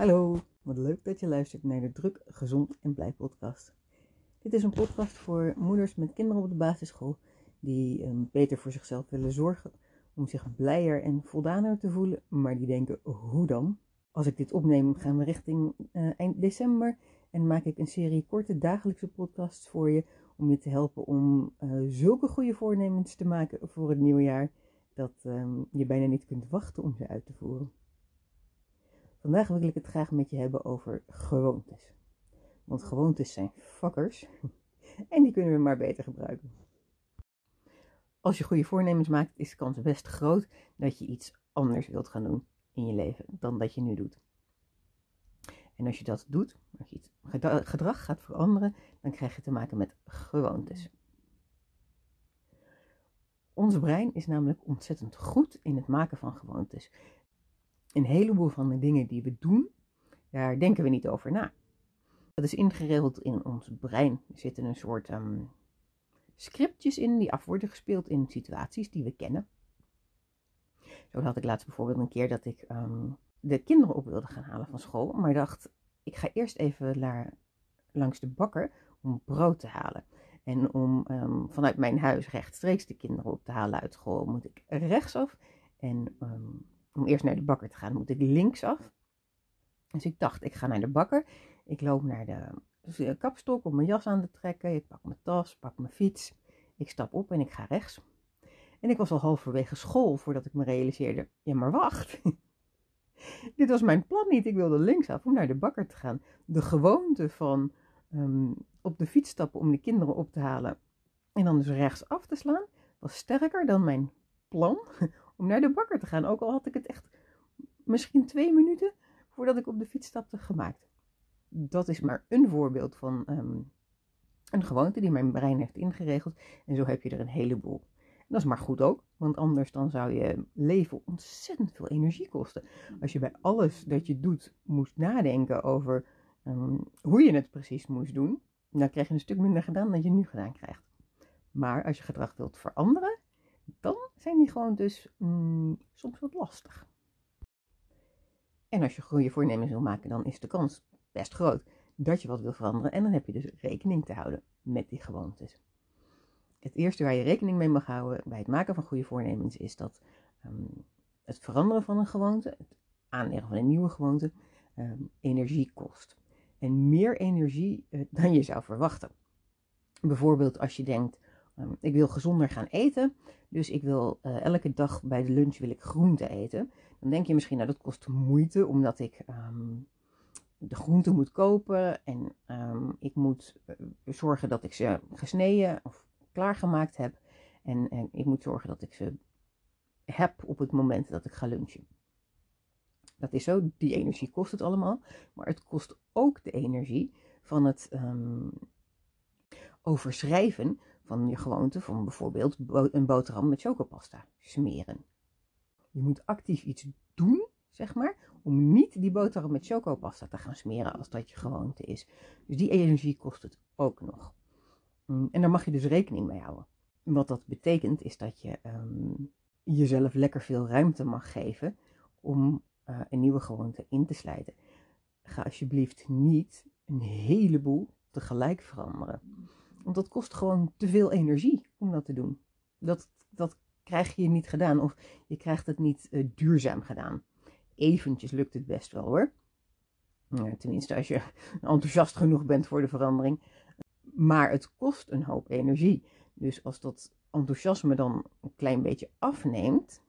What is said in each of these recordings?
Hallo, wat leuk dat je luistert naar de Druk, Gezond en Blij podcast. Dit is een podcast voor moeders met kinderen op de basisschool die um, beter voor zichzelf willen zorgen, om zich blijer en voldaner te voelen, maar die denken, hoe dan? Als ik dit opneem, gaan we richting uh, eind december en maak ik een serie korte dagelijkse podcasts voor je om je te helpen om uh, zulke goede voornemens te maken voor het nieuwe jaar dat um, je bijna niet kunt wachten om ze uit te voeren. Vandaag wil ik het graag met je hebben over gewoontes. Want gewoontes zijn fuckers en die kunnen we maar beter gebruiken. Als je goede voornemens maakt, is de kans best groot dat je iets anders wilt gaan doen in je leven dan dat je nu doet. En als je dat doet, als je gedrag gaat veranderen, dan krijg je te maken met gewoontes. Ons brein is namelijk ontzettend goed in het maken van gewoontes een heleboel van de dingen die we doen, daar denken we niet over na. Dat is ingeregeld in ons brein. Er zitten een soort um, scriptjes in die af worden gespeeld in situaties die we kennen. Zo had ik laatst bijvoorbeeld een keer dat ik um, de kinderen op wilde gaan halen van school, maar dacht, ik ga eerst even naar, langs de bakker om brood te halen. En om um, vanuit mijn huis rechtstreeks de kinderen op te halen uit school, moet ik rechtsaf. En om eerst naar de bakker te gaan, moet ik linksaf. Dus ik dacht, ik ga naar de bakker. Ik loop naar de kapstok om mijn jas aan te trekken. Ik pak mijn tas, pak mijn fiets. Ik stap op en ik ga rechts. En ik was al halverwege school voordat ik me realiseerde: ja, maar wacht. Dit was mijn plan niet. Ik wilde linksaf om naar de bakker te gaan. De gewoonte van um, op de fiets stappen om de kinderen op te halen en dan dus rechtsaf te slaan, was sterker dan mijn plan om naar de bakker te gaan. Ook al had ik het echt misschien twee minuten voordat ik op de fiets stapte gemaakt. Dat is maar een voorbeeld van ehm, een gewoonte die mijn brein heeft ingeregeld. En zo heb je er een heleboel. En dat is maar goed ook, want anders dan zou je leven ontzettend veel energie kosten. Als je bij alles dat je doet moest nadenken over ehm, hoe je het precies moest doen, dan krijg je een stuk minder gedaan dan je nu gedaan krijgt. Maar als je gedrag wilt veranderen, dan zijn die gewoon dus mm, soms wat lastig. En als je goede voornemens wil maken, dan is de kans best groot dat je wat wil veranderen. En dan heb je dus rekening te houden met die gewoontes. Het eerste waar je rekening mee mag houden bij het maken van goede voornemens is dat um, het veranderen van een gewoonte, het aanleggen van een nieuwe gewoonte, um, energie kost. En meer energie uh, dan je zou verwachten. Bijvoorbeeld als je denkt, um, ik wil gezonder gaan eten, dus ik wil uh, elke dag bij de lunch wil ik groente eten. Dan denk je misschien, nou dat kost moeite, omdat ik um, de groenten moet kopen en um, ik moet uh, zorgen dat ik ze gesneden of klaargemaakt heb. En, en ik moet zorgen dat ik ze heb op het moment dat ik ga lunchen. Dat is zo, die energie kost het allemaal. Maar het kost ook de energie van het overschrijven van je gewoonte van bijvoorbeeld een boterham met chocopasta smeren. Je moet actief iets doen, zeg maar, om niet die boterham met chocopasta te gaan smeren als dat je gewoonte is. Dus die energie kost het ook nog. Mm, en daar mag je dus rekening mee houden. Wat dat betekent is dat je um, jezelf lekker veel ruimte mag geven om uh, een nieuwe gewoonte in te slijten. Ga alsjeblieft niet een heleboel tegelijk veranderen. Want dat kost gewoon te veel energie om dat te doen. Dat, dat krijg je niet gedaan of je krijgt het niet uh, duurzaam gedaan. Eventjes lukt het best wel hoor. tenminste, als je enthousiast genoeg bent voor de verandering. Maar het kost een hoop energie. Dus als dat enthousiasme dan een klein beetje afneemt,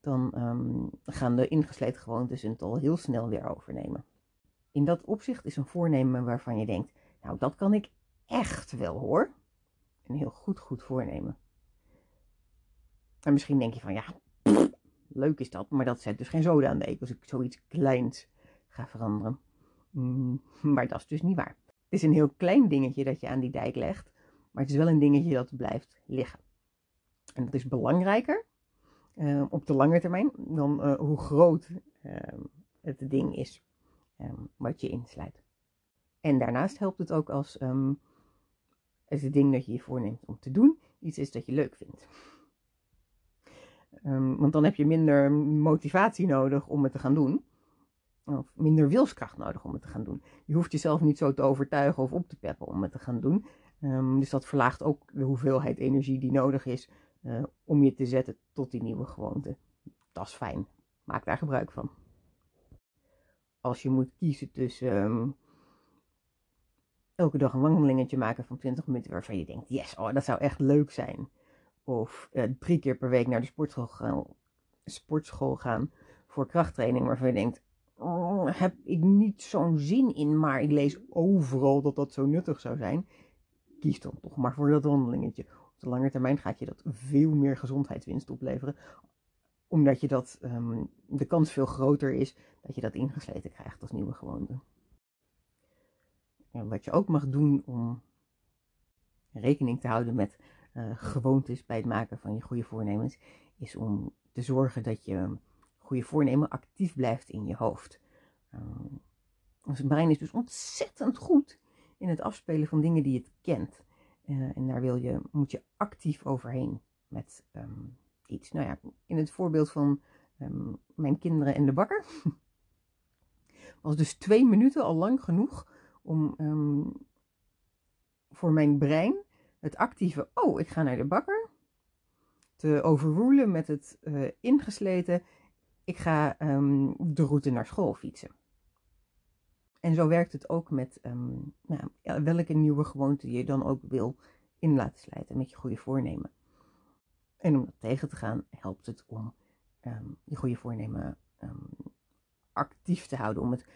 dan um, gaan de ingesleten gewoontes het al heel snel weer overnemen. In dat opzicht is een voornemen waarvan je denkt, nou dat kan ik echt wel hoor. Een heel goed, goed voornemen. En misschien denk je van ja, leuk is dat, maar dat zet dus geen zoden aan de eek als ik zoiets kleins ga veranderen. Mm, maar dat is dus niet waar. Het is een heel klein dingetje dat je aan die dijk legt, maar het is wel een dingetje dat blijft liggen. En dat is belangrijker uh, op de lange termijn dan uh, hoe groot uh, het ding is wat je insluit. En daarnaast helpt het ook als um, is het ding dat je je voorneemt om te doen iets is dat je leuk vindt. Um, want dan heb je minder motivatie nodig om het te gaan doen. of minder wilskracht nodig om het te gaan doen. Je hoeft jezelf niet zo te overtuigen of op te peppen om het te gaan doen. Ehm, dus dat verlaagt ook de hoeveelheid energie die nodig is uh, om je te zetten tot die nieuwe gewoonte. Dat is fijn. Maak daar gebruik van. Als je moet kiezen tussen um, elke dag een wandelingetje maken van 20 minuten waarvan je denkt, yes, oh, dat zou echt leuk zijn. Of uh, drie keer per week naar de sportschool gaan, sportschool gaan voor krachttraining waarvan je denkt, oh, heb ik niet zo'n zin in, maar ik lees overal dat dat zo nuttig zou zijn. Kies dan toch maar voor dat wandelingetje. Op de lange termijn gaat je dat veel meer gezondheidswinst opleveren. Omdat je dat, um, de kans veel groter is dat je dat ingesleten krijgt als nieuwe gewoonte. Wat je ook mag doen om rekening te houden met uh, gewoontes bij het maken van je goede voornemens, is om te zorgen dat je goede voornemen actief blijft in je hoofd. Uh, ons brein is dus ontzettend goed in het afspelen van dingen die het kent. Uh, en daar wil je, moet je actief overheen met um, iets. Nou ja, in het voorbeeld van um, mijn kinderen en de bakker was dus twee minuten al lang genoeg om um, voor mijn brein het actieve, oh, ik ga naar de bakker, te overrulen met het uh, ingesleten, ik ga um, de route naar school fietsen. En zo werkt het ook met um, nou, welke nieuwe gewoonte je dan ook wil in laten slijten met je goede voornemen. En om dat tegen te gaan, helpt het om je goede voornemen actief te houden. Om het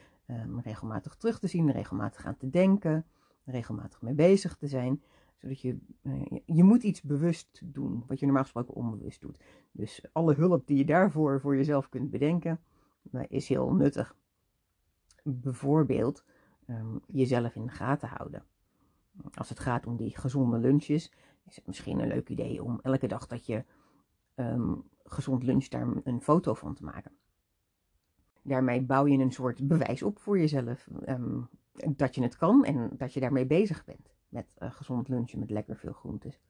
regelmatig terug te zien, regelmatig aan te denken, regelmatig mee bezig te zijn zodat je, uh, je moet iets bewust doen, wat je normaal gesproken onbewust doet. Dus alle hulp die je daarvoor voor jezelf kunt bedenken, uh, is heel nuttig. Bijvoorbeeld um, jezelf in de gaten houden. Als het gaat om die gezonde lunches, is het misschien een leuk idee om elke dag dat je um, gezond luncht daar een foto van te maken. Daarmee bouw je een soort bewijs op voor jezelf um, dat je het kan en dat je daarmee bezig bent met uh, gezond lunchen met lekker veel groentes.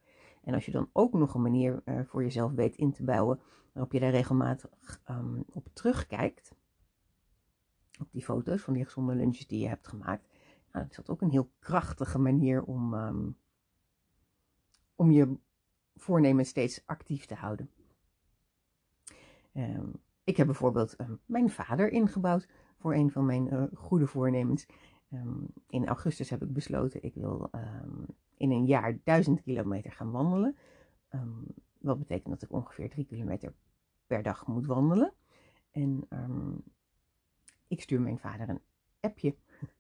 En als je dan ook nog een manier uh, voor jezelf weet in te bouwen waarop je daar regelmatig um, op terugkijkt, op die foto's van die gezonde lunches die je hebt gemaakt, is dat ook een heel krachtige manier om, um, om je voornemen steeds actief te houden. Um, ik heb bijvoorbeeld mijn vader ingebouwd voor een van mijn uh, goede voornemens. Um, in augustus heb ik besloten, ik wil um, in een jaar 1000 kilometer gaan wandelen. Um, wat betekent dat ik ongeveer 3 kilometer per dag moet wandelen. En ik stuur mijn vader een appje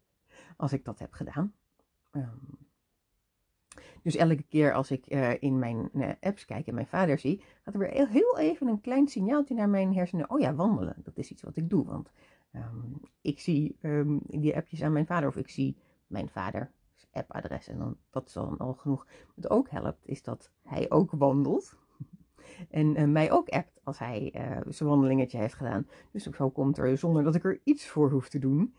als ik dat heb gedaan. Dus elke keer als ik uh, in mijn uh, apps kijk en mijn vader zie, gaat er weer heel even een klein signaaltje naar mijn hersenen. Oh ja, wandelen, dat is iets wat ik doe. Want Um, ik zie um, die appjes aan mijn vader of ik zie mijn vaders appadres en dan, dat is dan al genoeg. Wat ook helpt is dat hij ook wandelt en uh, mij ook appt als hij zijn wandelingetje heeft gedaan. Dus zo komt er zonder dat ik er iets voor hoef te doen,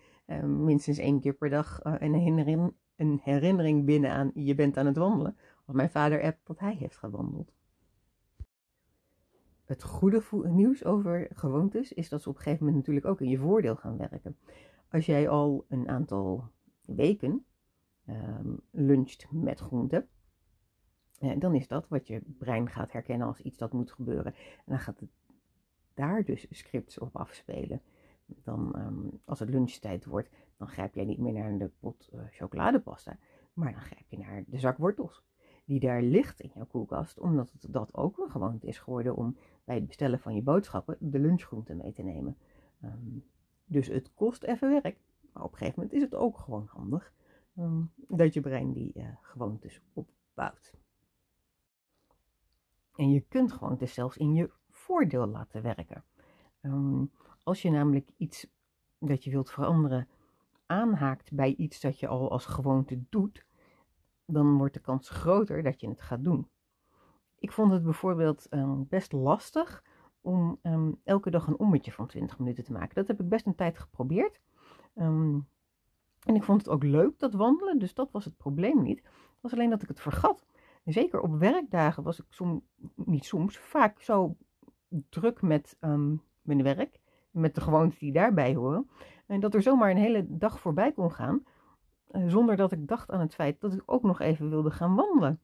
minstens één keer per dag een, herinnering, een herinnering binnen aan je bent aan het wandelen. Als mijn vader appt dat hij heeft gewandeld het goede nieuws over gewoontes is dat ze op een gegeven moment natuurlijk ook in je voordeel gaan werken. Als jij al een aantal weken um, luncht met groenten, dan is dat wat je brein gaat herkennen als iets dat moet gebeuren. En dan gaat het daar dus scripts op afspelen. Dan, um, als het lunchtijd wordt, dan grijp jij niet meer naar de pot uh, chocoladepasta, maar dan grijp je naar de zak wortels die daar ligt in jouw koelkast, omdat het dat ook een gewoonte is geworden om bij het bestellen van je boodschappen de lunchgroenten mee te nemen. Um, dus het kost even werk, maar op een gegeven moment is het ook gewoon handig um, dat je brein die uh, gewoontes opbouwt. En je kunt gewoontes zelfs in je voordeel laten werken. Um, als je namelijk iets dat je wilt veranderen aanhaakt bij iets dat je al als gewoonte doet, dan wordt de kans groter dat je het gaat doen. Ik vond het bijvoorbeeld um, best lastig om um, elke dag een ommetje van 20 minuten te maken. Dat heb ik best een tijd geprobeerd. Um, en ik vond het ook leuk, dat wandelen, dus dat was het probleem niet. Het was alleen dat ik het vergat. En zeker op werkdagen was ik soms, niet soms, vaak zo druk met mijn werk met de gewoontes die daarbij horen. En dat er zomaar een hele dag voorbij kon gaan, eh, zonder dat ik dacht aan het feit dat ik ook nog even wilde gaan wandelen.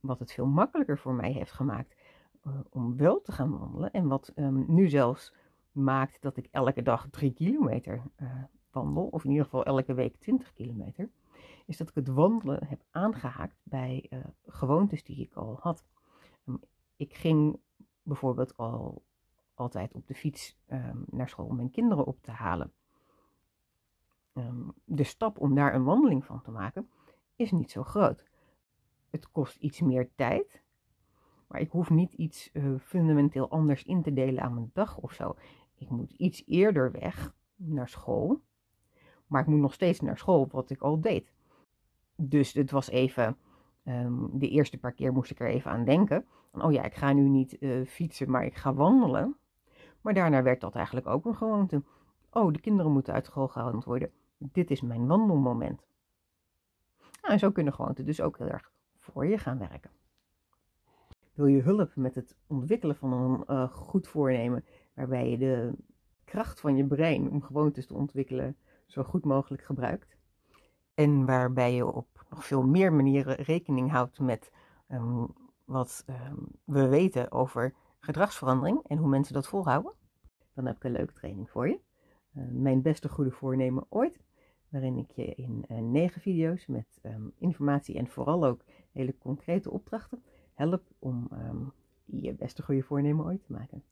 Wat het veel makkelijker voor mij heeft gemaakt uh, om wel te gaan wandelen. En wat um, nu zelfs maakt dat ik elke dag drie kilometer uh, wandel, of in ieder geval elke week 20 kilometer, is dat ik het wandelen heb aangehaakt bij gewoontes die ik al had. Um, ik ging bijvoorbeeld al altijd op de fiets um, naar school om mijn kinderen op te halen. Um, de stap om daar een wandeling van te maken is niet zo groot. Het kost iets meer tijd, maar ik hoef niet iets uh, fundamenteel anders in te delen aan mijn dag of zo. Ik moet iets eerder weg naar school, maar ik moet nog steeds naar school, wat ik al deed. Dus het was even, um, de eerste paar keer moest ik er even aan denken. Oh ja, ik ga nu niet uh, fietsen, maar ik ga wandelen. Maar daarna werd dat eigenlijk ook een gewoonte. Oh, de kinderen moeten uit gehaald worden. Dit is mijn wandelmoment. Nou, en zo kunnen gewoonten dus ook heel erg voor je gaan werken. Wil je hulp met het ontwikkelen van een uh, goed voornemen, waarbij je de kracht van je brein om gewoontes te ontwikkelen zo goed mogelijk gebruikt? En waarbij je op nog veel meer manieren rekening houdt met um, wat um, we weten over gedragsverandering en hoe mensen dat volhouden? Dan heb ik een leuke training voor je. Uh, mijn beste goede voornemen ooit waarin ik je in uh, negen video's met um, informatie en vooral ook hele concrete opdrachten help om um, je beste goede voornemen ooit te maken.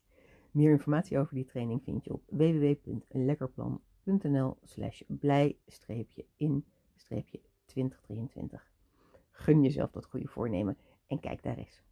Meer informatie over die training vind je op www.lekkerplan.nl slash blij-in-2023. Gun jezelf dat goede voornemen en kijk daar eens.